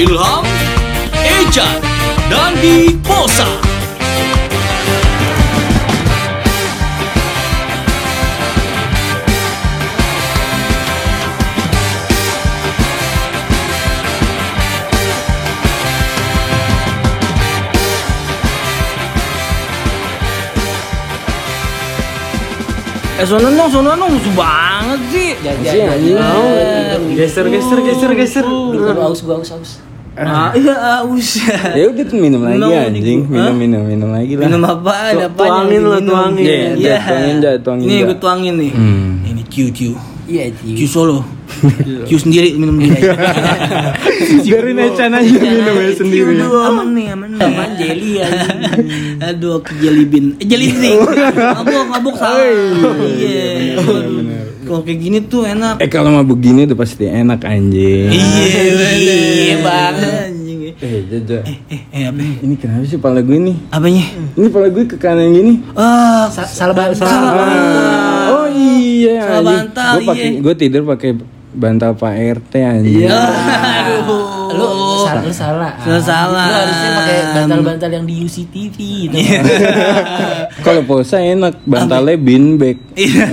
Ilham, Eja, dan di Posa. Eh sono dong, sono dong, musuh banget sih. Anjing, anjing. Geser, geser, geser, geser. Aus, gua aus, aus. Ah, iya aus. Ya udah tuh minum lagi anjing, minum minum minum lagi lah. Minum apa? Ada apa? Tuangin lah, tuangin. Iya, Tuangin, Jat, tuangin, Ini gue tuangin nih. Hmm. Ini Q Q. Iya, Q solo. Q sendiri minum sendiri. Biarin aja aja minum ya sendiri. Aduh, aman nih, aman nih. Aman jelly Aduh, aku jelly bean. Eh, jelly drink. Mabuk, mabuk salah. Iya. Kalau kayak gini tuh enak. Eh kalau mabuk gini udah pasti enak anjing. Iya, Iya, banget. Anjing. Eh Jaja, Eh, eh apa? ini kenapa sih pala gue nih? Apanya? Ini pala gue ke kanan gini. Ah, Sa- Salah banget. salah bantal. Oh iya. Salah bantal, Gue pakai, iya. gue tidur pakai bantal Pak RT anjing. Aduh. Lu salah, lu salah. Lu salah. Lu harusnya pakai bantal-bantal yang di UCTV. gitu. Kalau posa enak, bantalnya beanbag. Iya.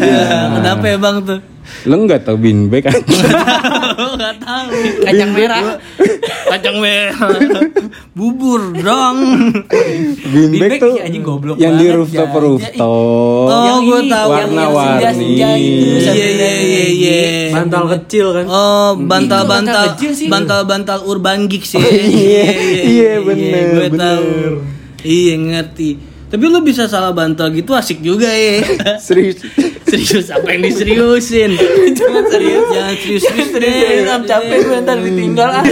Kenapa ya bang tuh? Lo nggak tau beanbag anjing? Gak tahu. Kacang merah. Kacang merah. Bubur dong. beanbag Beanbag tuh sih, anjing goblok yang di banget, rooftop Jay. rooftop. Oh, Yang gue tahu. Warna-warni. Iya senja iya iya iya. Bantal kecil kan. Oh, bantal-bantal sih. bantal-bantal urban geeks ya. Iya, iya, bener, Gue tahu. Iya ngerti. Tapi lu bisa salah bantal gitu asik juga ya. Serius. Serius apa yang diseriusin? Jangan serius, jangan serius-serius Serius, am capek gue ntar ditinggal ah.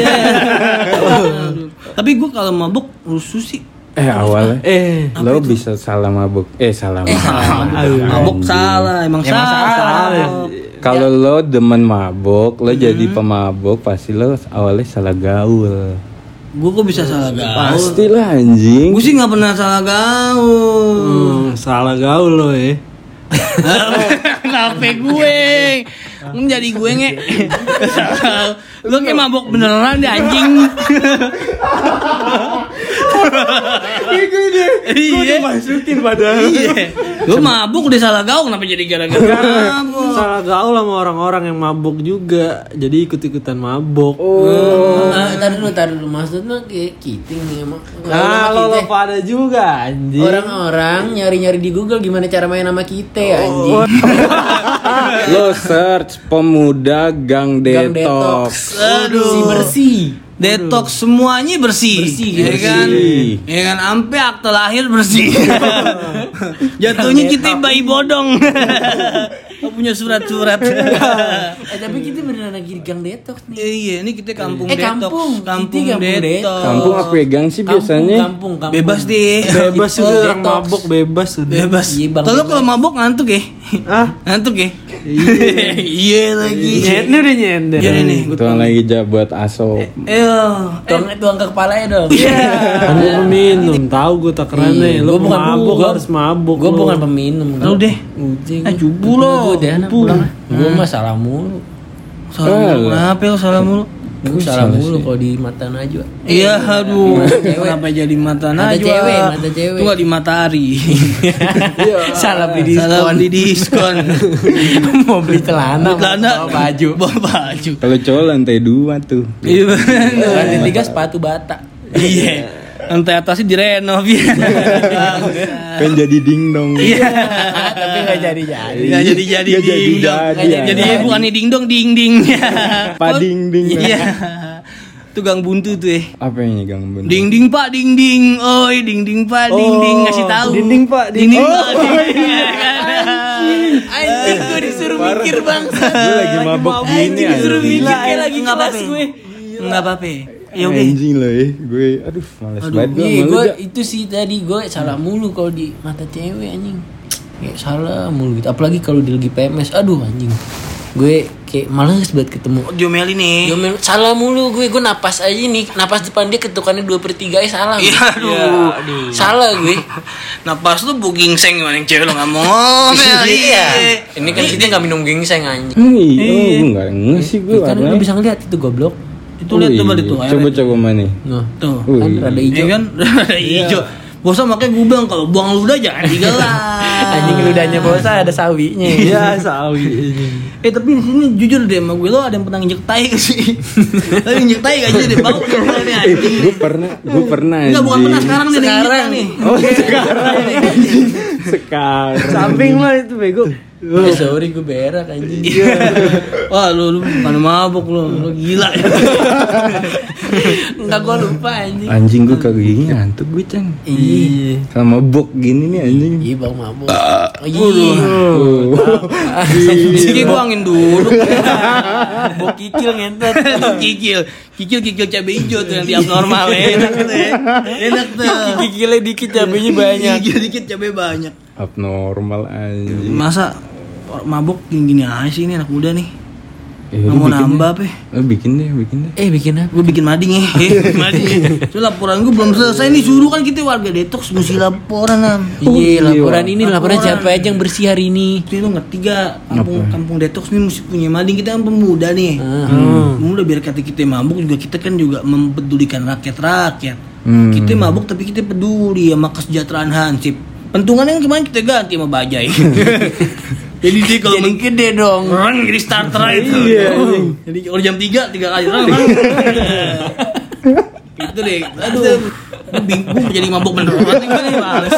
Tapi gue kalau mabuk rusuh sih. Eh awalnya Eh, lo bisa salah mabuk. Eh salah mabuk. Mabuk, mabuk salah, emang Emang salah. salah. Kalau lo demen mabuk, lo jadi pemabuk, pasti lo awalnya salah gaul. Gue kok bisa salah gaul? Pastilah anjing. Gue sih nggak pernah salah gaul. hmm, salah gaul lo ya. Kenapa gue? Menjadi gue nge. Lu kayak mabuk beneran deh anjing. Iya. Masukin padahal. Iya. Lu mabuk udah salah gaul kenapa jadi gara-gara mabuk? Salah gaul sama orang-orang yang mabuk juga. Jadi ikut-ikutan mabuk. Ah, Tar dulu, tar dulu. Maksudnya kayak kiting nih emang. Nah, Kalau lo pada juga anjing. Orang-orang nyari-nyari di Google gimana cara main sama kita anjing. Lo search pemuda gang Gang detox. Aduh. Si bersih. Detox semuanya bersih, Bersih, ya bersih. kan? Ya kan, sampai akte lahir bersih. Jatuhnya kita bayi bodong. Gak punya surat-surat. Eh tapi kita beneran lagi di gang detox nih. Eh, iya, ini kita kampung Eh, detox. kampung. Kampung kampung detox. detox. Kampung apa ya gang sih biasanya? Kampung, kampung, Bebas deh. Bebas juga orang mabuk bebas udah. Bebas. Iya, Kalau bebas. kalau mabuk ngantuk ya? Ah, Ngantuk ya? Iya lagi. nyet nih udah nyender. Iya nih, Tuang lagi ja buat aso. Eh, Tuang, tuang ke kepalanya dong. Kan gue peminum, tahu gue takarannya. Iya, Lo gua bukan mabuk harus mabuk. Gue lo. bukan peminum. Lu deh. Ujing. Eh, jubu lo. Gue deh, pulang. Gue mah salah mulu. Salah mulu. Kenapa lo salah mulu? Gue salah mulu kalau di mata Najwa. Iya, aduh. cewek. Kenapa jadi mata Mata Najwa? cewek, mata cewek. Itu gak di matahari. salah beli Salah diskon. beli diskon. Mau beli celana, mau Celana, bawa baju. Bawa baju. Kalau cowok lantai dua tuh. Iya. Lantai tiga sepatu bata. Iya. Lantai atasnya direnov ya. Kan jadi dingdong. Iya. Tapi nggak jadi jadi. Nggak jadi jadi Nggak jadi ding dong. jadi, Nggak Jadi ya. bukan ding dong ding ding. Pading ding. Iya. Itu gang buntu tuh ya. Apa yang gang bener? Ding ding pak ding ding, oi ding ding pak ding ding ngasih tahu. Ding ding, Pak, ding ding ding. pak ding ding. ya kan? Anjing gue disuruh mikir bang. Gue lagi mabok gini Anjing disuruh mikir kayak lagi apa-apa. gue. Nggak apa-apa. Ya udah. Anjing lo ya. Gue aduh males banget gue Iya, gue itu sih tadi gue salah mulu kalau di mata cewek anjing. Kayak salah mulu gitu. Apalagi kalau dia lagi PMS. Aduh anjing. Gue kayak males banget ketemu. Diomeli nih. Dia main- salah mulu gue, gue napas aja nih, napas depan dia ketukannya dua per tiga eh salah. Iya, aduh. Salah gue. Napas lu bu gingseng gimana yang cewek lu nggak mau ngomel. Iya. Ini kan kita nggak minum gingseng anjing. Iya, oh, enggak enggak sih gue Kan lu bisa ngeliat itu goblok. Itu lihat coba tuh. Coba coba mana? Nah. Tuh. Wih. Kan rada Iya hijau. kan? Rada hijau. Bosa makanya gue bilang kalau buang ludah jangan digelas. Anjing ludahnya bosa ada sawinya. Iya, sawi. Eh tapi di sini jujur deh sama gue lo ada yang pernah injek tai gak sih? Tapi injek tai gak sih deh bau nih nih Eh, anjing. gue pernah, gue pernah. Enggak bukan pernah sekarang nih ada injek nih. Oh sekarang. sekarang. Samping lo itu bego. Eh, sorry gue berak anjing. Wah lu lu bukan mabuk lu, lu gila ya. Enggak gua lupa anjing. Anjing gue kagak gini ngantuk gue cang. Iya. Sama bok gini nih anjing. Iya bau mabuk. Oh, iya. Sini gua angin dulu. Bau kikil ngentot. kikil, kikil kikil cabai hijau tuh yang di abnormal ya. Enak tuh ya. Enak tuh. Kikilnya dikit cabenya banyak. Kikil dikit cabai banyak. Abnormal anjing. Masa mabuk gini-gini aja sih ini anak muda nih. Eh, mau nambah deh. apa? Lu bikin deh, bikin deh. Eh bikin apa? Gue bikin mading ya. mading. Itu laporan gue belum selesai nih suruh kan kita warga detox mesti laporan am. Iya, laporan ini laporan Laporan. siapa aja yang bersih hari ini. Itu ngerti gak kampung kampung detox nih mesti punya mading kita kan pemuda nih. Ah. Pemuda biar kata kita mabuk juga kita kan juga mempedulikan rakyat rakyat. Hmm. Kita mabuk tapi kita peduli sama kesejahteraan hansip. Pentungan yang kemarin kita ganti sama bajai. Jadi dia kalau Jadi gede dong. Orang jadi starter aja itu. Iya, Jadi kalau jam 3 tiga kali orang. Itu deh. Aduh. Gue bingung jadi mabuk beneran gue nih males.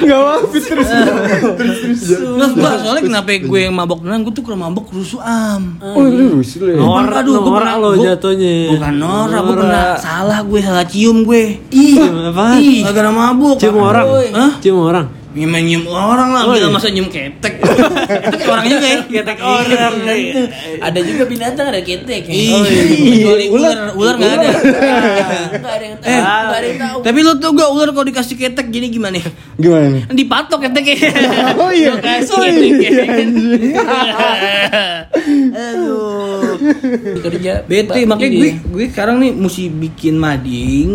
Enggak apa terus. Terus gua soalnya kenapa gue yang mabok beneran gue tuh kalau mabok rusuh am. Oh, lu rusuh lu ya? Norak, Aduh, gua norak pernah- lo jatuhnya. Bukan norak, gue pernah salah gue salah cium gue. Ih, Apaan? Ih, gara mabuk. Cium orang. Hah? Cium orang. Nyium nyium orang lah, Oh, iya. masa nyium ketek. ketek orang juga ya. Ketek Orang itu. Ada juga binatang ada ketek. Ih, Oh, iya. ular, ular nggak ada. Enggak ada yang tahu. Eh, Enggak ada yang tahu. Tapi lu tau gak ular kalau dikasih ketek jadi gimana? Gimana nih? Dipatok keteknya. Oh iya. Kasih Oh iya, keteknya. Aduh. Kerja Bete makanya gue gue sekarang nih mesti bikin mading.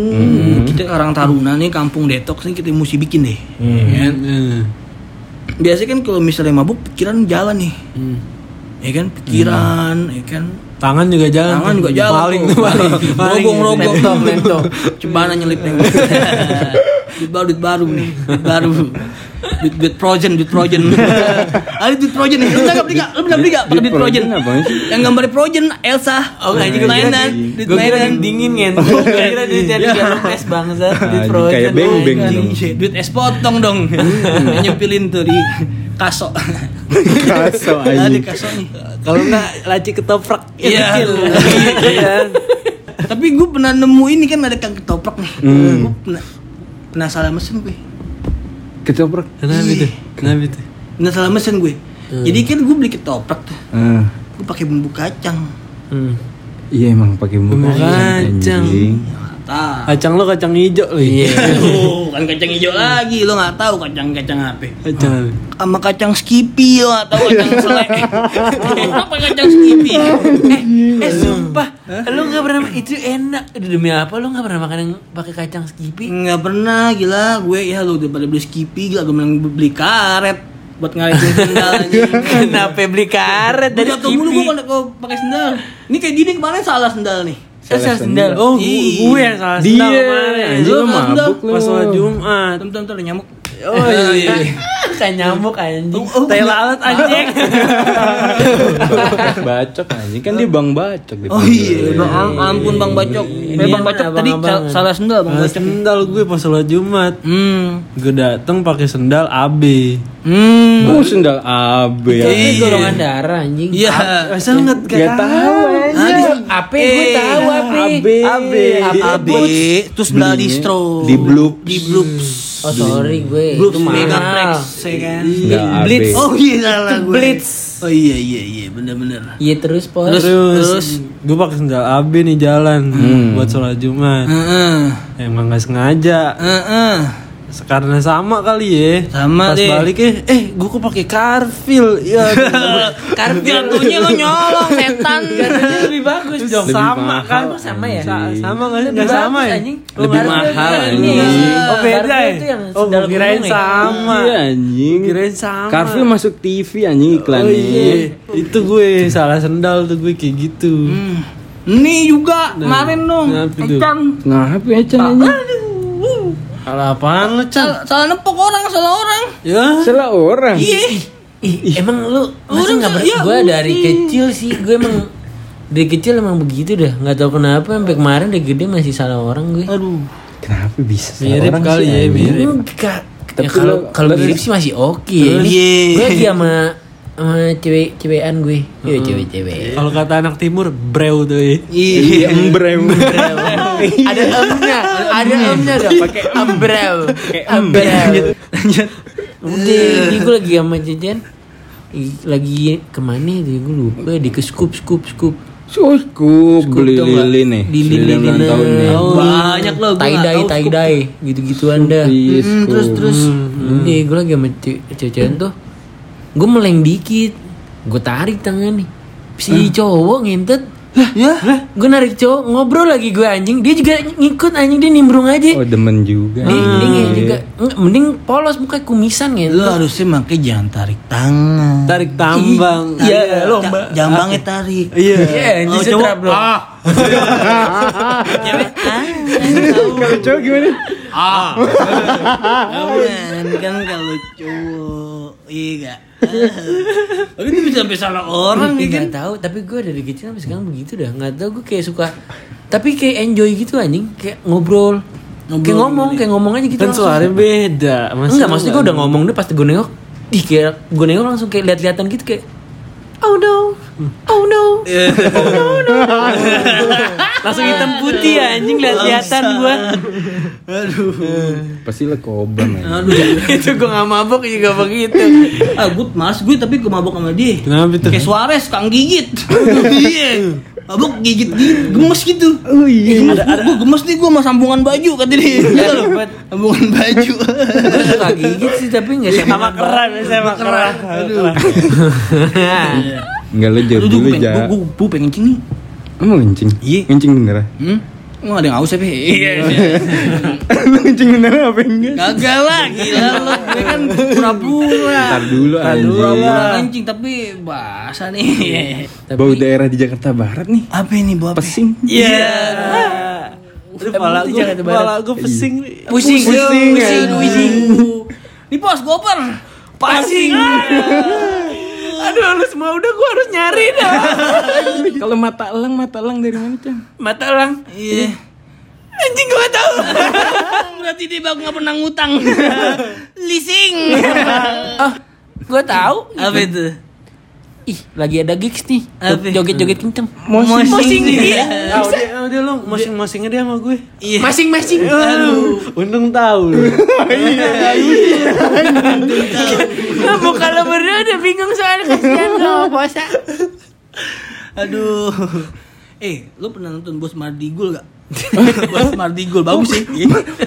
Kita Karang Taruna nih kampung detox nih kita mesti bikin deh. Ya kan? Hmm. Biasanya kan kalau misalnya mabuk pikiran jalan nih. Ya kan pikiran, ya kan Tangan juga jalan. tangan juga jalan. Maling tuh. Maling. Rogong rogong. Laptop, laptop. Cobaan nyelip nih. duit baru duit baru nih. Duit baru. Duit duit projen, duit projen. Ada duit projen nih. Lu nggak beli gak? Lu pernah beli gak? Pakai duit projen. Projen? Yang gambar projen Elsa. Oh, anjing gue kira mainan, duit mainan. dingin kan. Kira dia cari jalan tes bangsa di Anjing, proyek. kayak Anjing, dong. duit es potong dong. Nyepilin tuh di kaso. Kaso Ada anjing. kaso nih. Kalau enggak laci ketoprak. Iya. kecil. Iya. Tapi gue pernah nemu ini kan ada kang ketoprak nih. Hmm. Gue pernah pernah salah mesin gue. Ketoprak. Kenapa itu? Kenapa itu? Pernah salah mesin gue. Jadi kan gue beli ketoprak tuh. Ah, Gue pakai bumbu kacang. Hmm. iya emang pakai bumbu Bumbu kacang. anjing. Kacang lo kacang hijau lo. Iya. Kan kacang hijau lagi. Lo nggak tahu kacang-kacang apa. Kacang. Sama kacang skippy lo nggak tahu kacang selek. Apa kacang skippy? Eh sumpah, lu nggak pernah itu enak. Demi apa lu nggak pernah makan yang pakai kacang skippy? Nggak pernah gila gue ya lo udah pada beli skippy gila gue mending beli karet buat ngalihin sendal. Kenapa beli karet Dari dari jatuh mulu gue kalau pakai sendal. Ini kayak Didi kemarin salah sendal nih. Salah sendal. Oh, gu- gue yang salah Dia sendal kemarin. anjing lu mabuk lu. Pas sholat Jumat. Bentar bentar ada nyamuk. Oh iya. Kayak nyamuk anjing. Oh, Tai lalat anjing. bacok anjing kan dia bang bacok di Oh iya, bang, am- ampun Bang Bacok. Eh, Ini bang Bacok tadi salah sendal Bang Bacok. sendal gue pas sholat Jumat. Hmm. Gue dateng pakai sendal AB. Hmm. Oh sendal AB ya. Ini Iya. golongan darah anjing. Iya. Masa lu nggak Gak tahu Aduh, Apa gue tahu apa? AB. AB. AB, terus sendal distro. Di Bloops. Di Bloops. Oh sorry gue Bloops itu Megaplex, mahal. ya kan? AB. Blitz. Oh iya salah gue. Blitz. Oh iya iya iya bener-bener. Iya terus pos. Terus, Terus, terus. gue pakai sendal AB nih jalan buat sholat Jumat. Heeh. Emang gak sengaja. Heeh. Karena sama kali ya. Sama Pas deh. balik eh, eh gue kok pakai karfil. Ya, Karena jatuhnya lo nyolong setan. Katanya lebih bagus dong. Lebih sama mahal, kan? Sama ya? Sa- sama nggak sih? Lebih Nggak sama ya? anjing. Lebih mahal, itu anjing. ini. Oh beda Karpil ya? itu yang Oh kirain ya? sama. Iya anjing. Kirain sama. Carville masuk TV anjing Oh iklannya. iya. Itu gue salah sendal tuh gue kayak gitu. Hmm. Nih juga kemarin dong. kenapa? Ecan. Kenapa ya Chan? Salah apaan lu, Chan? Salah, salah nempok orang, salah orang. Ya. Salah orang. Iya. Ih, emang lu masa Orang nggak ber- ya, gue uh, dari iya. kecil sih gue emang dari kecil emang begitu dah nggak tahu kenapa sampai kemarin udah gede masih salah orang gue Aduh. Kenapa bisa salah Mirip orang kali sih, ya, mirip. Enggak. Tapi Ya, kalau kalau mirip sih masih oke ya. Ini Iya. Gue lagi sama sama cewek cewekan gue. Iya cewek-cewek. Kalau kata anak timur, brew tuh ya. Iya, embrem. Ada emnya, ada emnya dong pakai embrel. Embrel. Lanjut. Udah, ini gue lagi sama. Ih, Lagi ke mana itu gue lupa di ke scoop scoop scoop. Cukup beli lilin nih. Di lilin ulang tahun nih. Oh, Banyak loh, scoop. dye gitu-gituan dah. Iya, Hmm, terus Scoop. terus. Udah, gue lagi sama ce- cewek tuh. Gue meleng dikit. Gue tarik tangan nih. Si cowok ngentet. Ya. Gue narik cowok ngobrol lagi gue anjing. Dia juga ngikut anjing dia nimbrung aja. Oh demen juga. Dia, dia nge- juga mending polos muka kumisan Lu gitu. harusnya makanya jangan tarik tangan. Tarik tambang. Iya, lomba. Ja- Jambangnya tarik. Iya. Iya, anjing Oh, setrap cowok. Cewek, ah, Kalau cowok gimana? Aman kan kalau cowok iya gak? Tapi itu bisa sampai salah orang kan? Gak tahu, tapi gue dari kecil sampai sekarang begitu dah. Nggak tahu gue kayak suka, tapi kayak enjoy gitu anjing, kayak ngobrol, kayak ngomong, kayak ngomong aja gitu. Kan suaranya beda. Masa Enggak, maksudnya gue udah ngomong deh pas gue nengok, ih kayak gue nengok langsung kayak lihat-lihatan gitu kayak, oh no, oh no, oh no, no. langsung hitam putih anjing lihat-lihatan gue. Aduh. Pasti lo ya. Aduh. itu gue gak mabok juga begitu. Ah, gue mas gue tapi gue mabok sama dia. Kenapa tuh? Kayak Suarez, kang gigit. Iya. Mabok gigit gitu, gemes gitu. Oh iya. Ada ada. Gue gemes nih gue sama sambungan baju kata dia. Iya loh. Sambungan baju. gue suka gigit sih tapi nggak sama keran, sama keran. Aduh. Enggak lo Aduh, dulu gue pengen, ja. gue, gue pengen nih. Emang ngencing? Iya. Ngencing beneran? Hmm? Nggak ada yang haus tapi Iya. Lo ngencing beneran apa enggak? Kagak lah, gila lo. Gue kan pura-pura. Ntar dulu Pura-pura anjing. kencing tapi basah nih. Bau daerah di Jakarta Barat nih. Apa ini bu? Pesing. Iya. Aduh, pala Itu gue, Jakarta Barat. pala gue pesing. Pusing, pusing, pusing, pusing. Di pos goper. Pasing. Aduh, lu semua udah gua harus nyari dah. Kalau mata elang, mata elang dari mana, Cang? Mata orang. Iya. Anjing gua tahu. Berarti dia bang nggak pernah ngutang. Leasing. Ah, gua tahu. Apa itu? Ih, lagi ada gigs nih. Joget-joget kenceng. Mosing. Iya. Ah, udah, ah, udah lu mosing-mosingnya dia sama gue. Iya. Masing-masing. Aduh, untung tahu lu. Nah, muka lo berdua udah bingung soalnya kasihan lo puasa. Aduh. Eh, lu pernah nonton Bos Mardigul gak? Bos Mardigul bagus sih.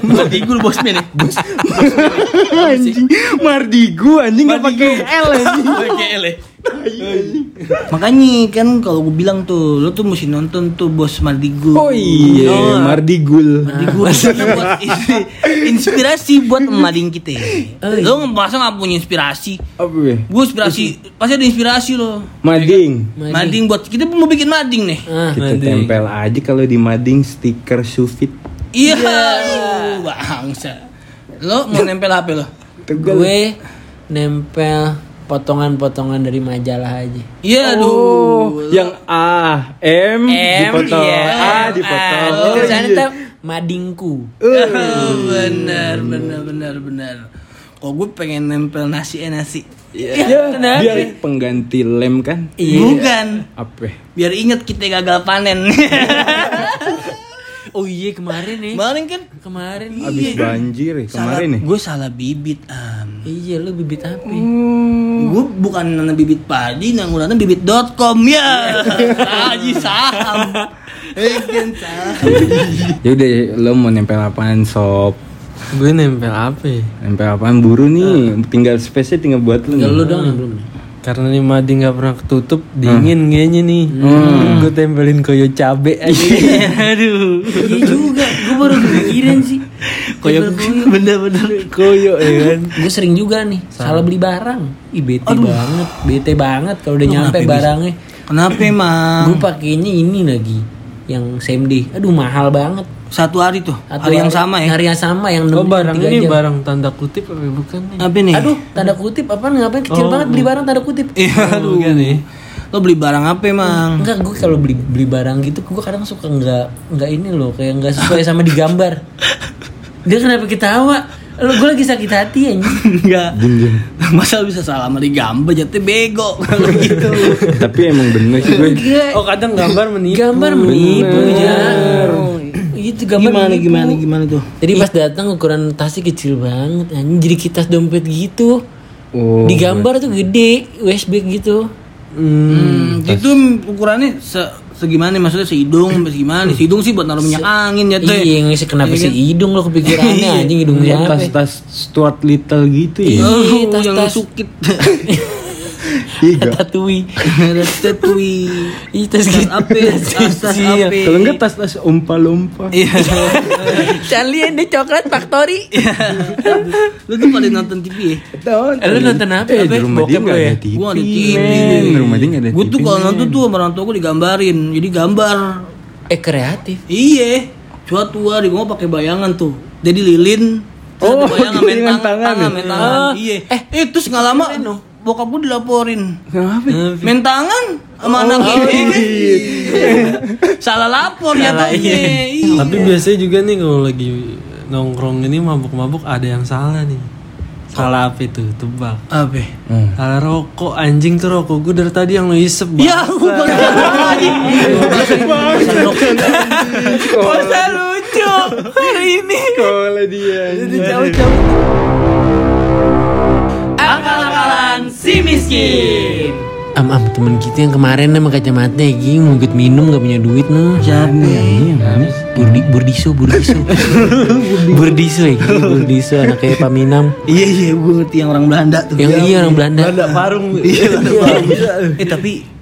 Mardigul bosnya nih. Bos. Anjing, Mardigu anjing enggak pakai L anjing. Pakai L ya? Makanya kan kalau gue bilang tuh, lu tuh mesti nonton tuh Bos Mardigul. Oh iya, Oh, Mardigul. Mardigul Karena buat ins- inspirasi buat mading kita. Lo ngebahasnya nggak punya inspirasi. Apa ya? Gue inspirasi, pasti ada inspirasi lo. Mading. Mading buat kita mau bikin mading nih. Ah, Kita tempel aja kalau di mading stiker Sufit. Iya, aduh, bangsa. Lo mau nempel apa lo? Gue nempel potongan-potongan dari majalah aja. Iya, Oh, aduh. yang A, M, dipotong, iya. A dipotong. Ah, Oh, tulisannya iya. tuh madingku. Oh, benar, benar, benar, benar. Kok gue pengen nempel nasi eh nasi. Ya, kenapa? biar pengganti lem kan? Bukan. Apa? Biar inget kita gagal panen. Oh iya kemarin nih. Kemarin kan Kemarin Abis banjir ya kemarin nih. Gue salah bibit am. Iya lu bibit apa? Gue bukan nanam bibit padi, nanam bibit.com ya. Haji saham. Eh kan saham. Ya udah, lo mau nempel apaan sob? gue nempel apa ya? Nempel apaan buru nih? Tinggal space tinggal buat lo. Tinggal lu dong yang belum. Karena nih Madi nggak pernah ketutup, dingin kayaknya nih. Gue tempelin koyo cabe aja. Aduh. Iya juga, gue baru kepikiran sih. Koyo bener-bener. koyo ya kan. Gue sering juga nih, salah beli barang. Ih bete banget, bete banget kalau udah nyampe kenapa bisa? barangnya. Kenapa emang? Gue pakainya ini lagi, yang same day. Aduh mahal banget. Satu hari tuh. Satu hari yang sama ya. Hari yang sama yang Oh barang ini jam. barang tanda kutip apa bukan nih? Apa nih? Aduh, tanda kutip apa ngapain kecil banget beli barang tanda kutip. Iya, aduh. Bukan nih. Lo beli barang apa emang? Enggak, gue kalau beli beli barang gitu, gue kadang suka nggak nggak ini loh, kayak nggak sesuai sama di gambar. Dia kenapa ketawa? Lo gue lagi sakit hati ya. Enggak. Masa bisa salah sama digambar jatuh bego kalau gitu. Tapi emang bener sih gue. Oh kadang gambar menipu. Gambar menipu ya. Itu gambar Gimana menipu. gimana gimana tuh? Jadi pas datang ukuran tasnya kecil banget, anjing jadi kitas dompet gitu. Oh, Digambar tuh gede, USB gitu. Hmm, itu ukurannya se segimana maksudnya sehidung sampai segimana sehidung sih buat naruh minyak angin jatuh Iya, ngisi kenapa Iya sih kan? hidung lo kepikirannya anjing hidung Iya, siapa? tas-tas Stuart Little gitu ya. Iya, Oh, tas-tas. yang sukit Iya. Tatui. Tetui Ih, tas gitu. Ape, tas tas Iya. ape. Kalau enggak tas-tas ompa-lompa. Iya. Charlie and the Chocolate Factory. Lu tuh pada nonton TV ya? Eh, lu nonton apa? Eh, Apa? di rumah dia nggak lo ya? ada TV. Gua ada TV. Di rumah dia nggak ada Gua tuh TV, kalau nonton tuh sama orang tua gua digambarin. Jadi gambar. Eh kreatif. Iya. Suatu hari gua pakai bayangan tuh. Jadi lilin. Oh, ada bayangan main dengan tangan, tangan tangan, main tangan. Iya. Eh, eh terus nggak lama bokap gua dilaporin. Kenapa? Main tangan sama anak ini. Salah lapor ya Iya. Tapi biasanya juga nih kalau lagi nongkrong ini mabuk-mabuk ada yang salah nih. Salah apa itu? Tebak. Apa? Salah rokok anjing tuh rokok gue dari tadi yang lo isep Ya, lagi. Masa lucu hari ini. Sekolah dia. Akal-akalan miskin. Am am temen kita yang kemarin sama kacamata ging mau ikut minum gak punya duit no. Siapa? Burdi, Burdiso, Burdiso. Burdiso ya. Burdiso anaknya Paminam. Iya iya, gue ngerti yang orang Belanda tuh. Yang iya orang Belanda. Ada parung. Iya, Eh tapi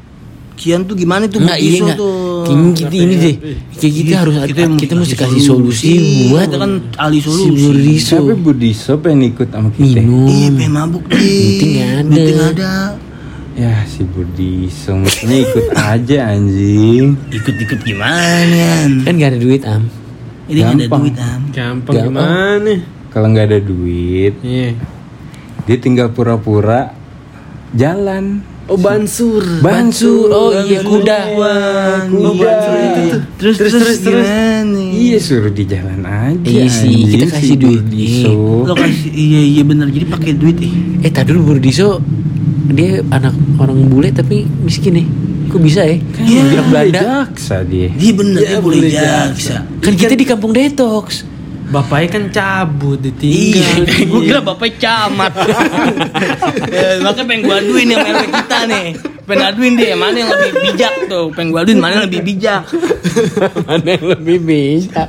Kian tuh gimana tuh Enggak iya Iso enggak. tuh? Kayaknya kita ini deh. Kayak kita harus Kita kita, mesti mesti kasih solusi buat Kita kan ahli si solusi. Burdiso. Tapi Budiso pengen ikut sama kita. Minum. Iya, pengen mabuk deh. Nggak ada. Meeting ada. Ya si Budiso mestinya ikut aja anjing. Ikut-ikut gimana? Kan gak ada duit am. Ini nggak ada Gampang. duit am. Gampang Gampang. gimana? Kalau nggak ada duit, Iya. dia tinggal pura-pura jalan. Oh bansur. Bansu. Oh iya kuda. Kuda. Terus terus terus gimana? Iya suruh di jalan aja. Iya sih, kita si kasih duit. Budiso. Lo kasih iya iya benar jadi pakai duit eh. Eh tadi dulu Burdiso dia anak orang bule tapi miskin nih. Kok bisa ya? Iya, Anak Belanda. Jaksa dia. Dia bener dia boleh jaksa. Kan kita di kampung detox. Bapaknya kan cabut Iya, ditinggal. gue kira bapak camat. Eh, Makanya pengen gue aduin yang RW kita nih. Pengen aduin dia mana yang lebih bijak tuh. Pengen gue aduin mana yang lebih bijak. Mana yang lebih bisa?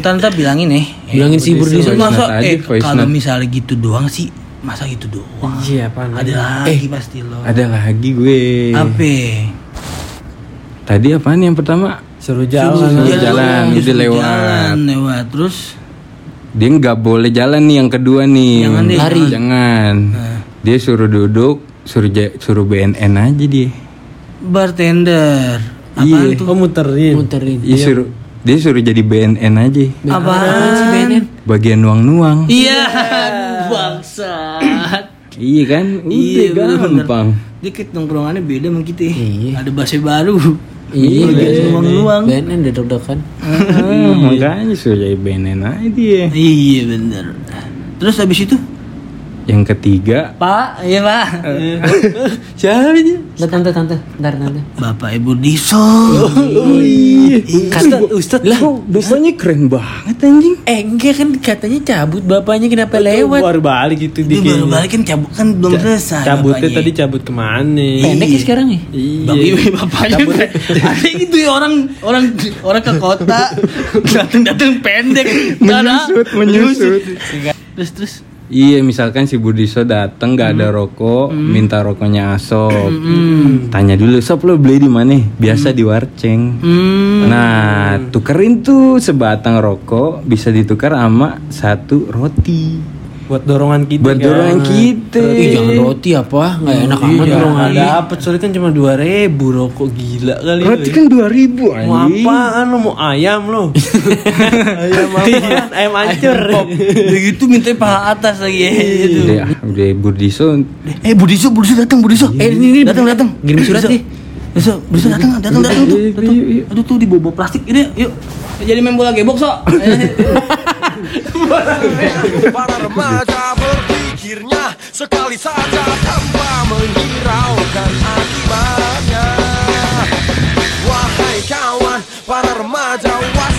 Tante bilangin nih. Bilangin si Burdiso. voice Masa eh kalau misalnya gitu doang sih masa gitu doang. Iya apaan Ada lagi? lagi pasti lo. Ada lagi gue. Apa? Tadi apaan yang pertama? Suruh jalan. Suruh jalan, udah suruh lewat. Jalan, lewat. Terus Dia nggak boleh jalan nih yang kedua nih. Jangan deh, Lari. Jangan. Dia suruh duduk, suruh suruh BNN aja dia. bartender. Apaan Iya. tuh? Oh muterin. Muterin. Dia suruh dia suruh jadi BNN aja. Apaan sih BNN? Bagian nuang-nuang. Iya, aduh, bangsat. Iya kan? Udah Iya, gampang. Dia kayak nongkrongannya beda sama kita. Iya. Ada bahasa baru. Iya, nuang-nuang. BNN dedok-dedokan. Ah, makanya jadi BNN aja dia. Iya bener. Terus habis itu? Yang ketiga, Pak, iya pak. Siapa aja? Ntar tante tante, ntar tante. Bapak Ibu Diso. Kata Ustad lah. bapaknya keren banget anjing. Eh enggak kan katanya cabut bapaknya kenapa lewat? Baru balik gitu Dia baru balik kan cabut kan belum selesai. Cabutnya tadi cabut ke mana? Pendek ya sekarang nih. Bang, iya, bapaknya ada gitu ya orang orang orang ke kota datang datang pendek Menyusut, menyusut. terus terus Iya, misalkan si Budiso dateng nggak ada rokok, minta rokoknya Asop. Tanya dulu, "Sob lo beli di mana?" Biasa di Warceng. hmm, Nah, tukerin tuh sebatang rokok bisa ditukar sama satu roti. Buat dorongan kita Buat kan. dorongan kita. Ih, jangan roti apa? Nggak enak amat Iya, dorong nggak lagi. dapet soalnya kan cuma dua ribu rokok gila kali lu, Roti ya. kan 2000 Mau anjing. apaan lu? Mau ayam lu? ayam apaan? Ayam hancur. Udah gitu minta paha atas lagi ya. Itu. Udah, udah Budiso Eh Budiso, Budiso datang, Budiso. Eh ini, ini datang, datang. Kirim surat nih. Budiso, Budiso datang, datang, datang tuh. Datang. iya, iya. Aduh tuh di bobo plastik ini, yuk. Jadi main bola gebok sok. Para remaja berpikirnya sekali saja tanpa menghiraukan akibatnya Wahai kawan, para remaja was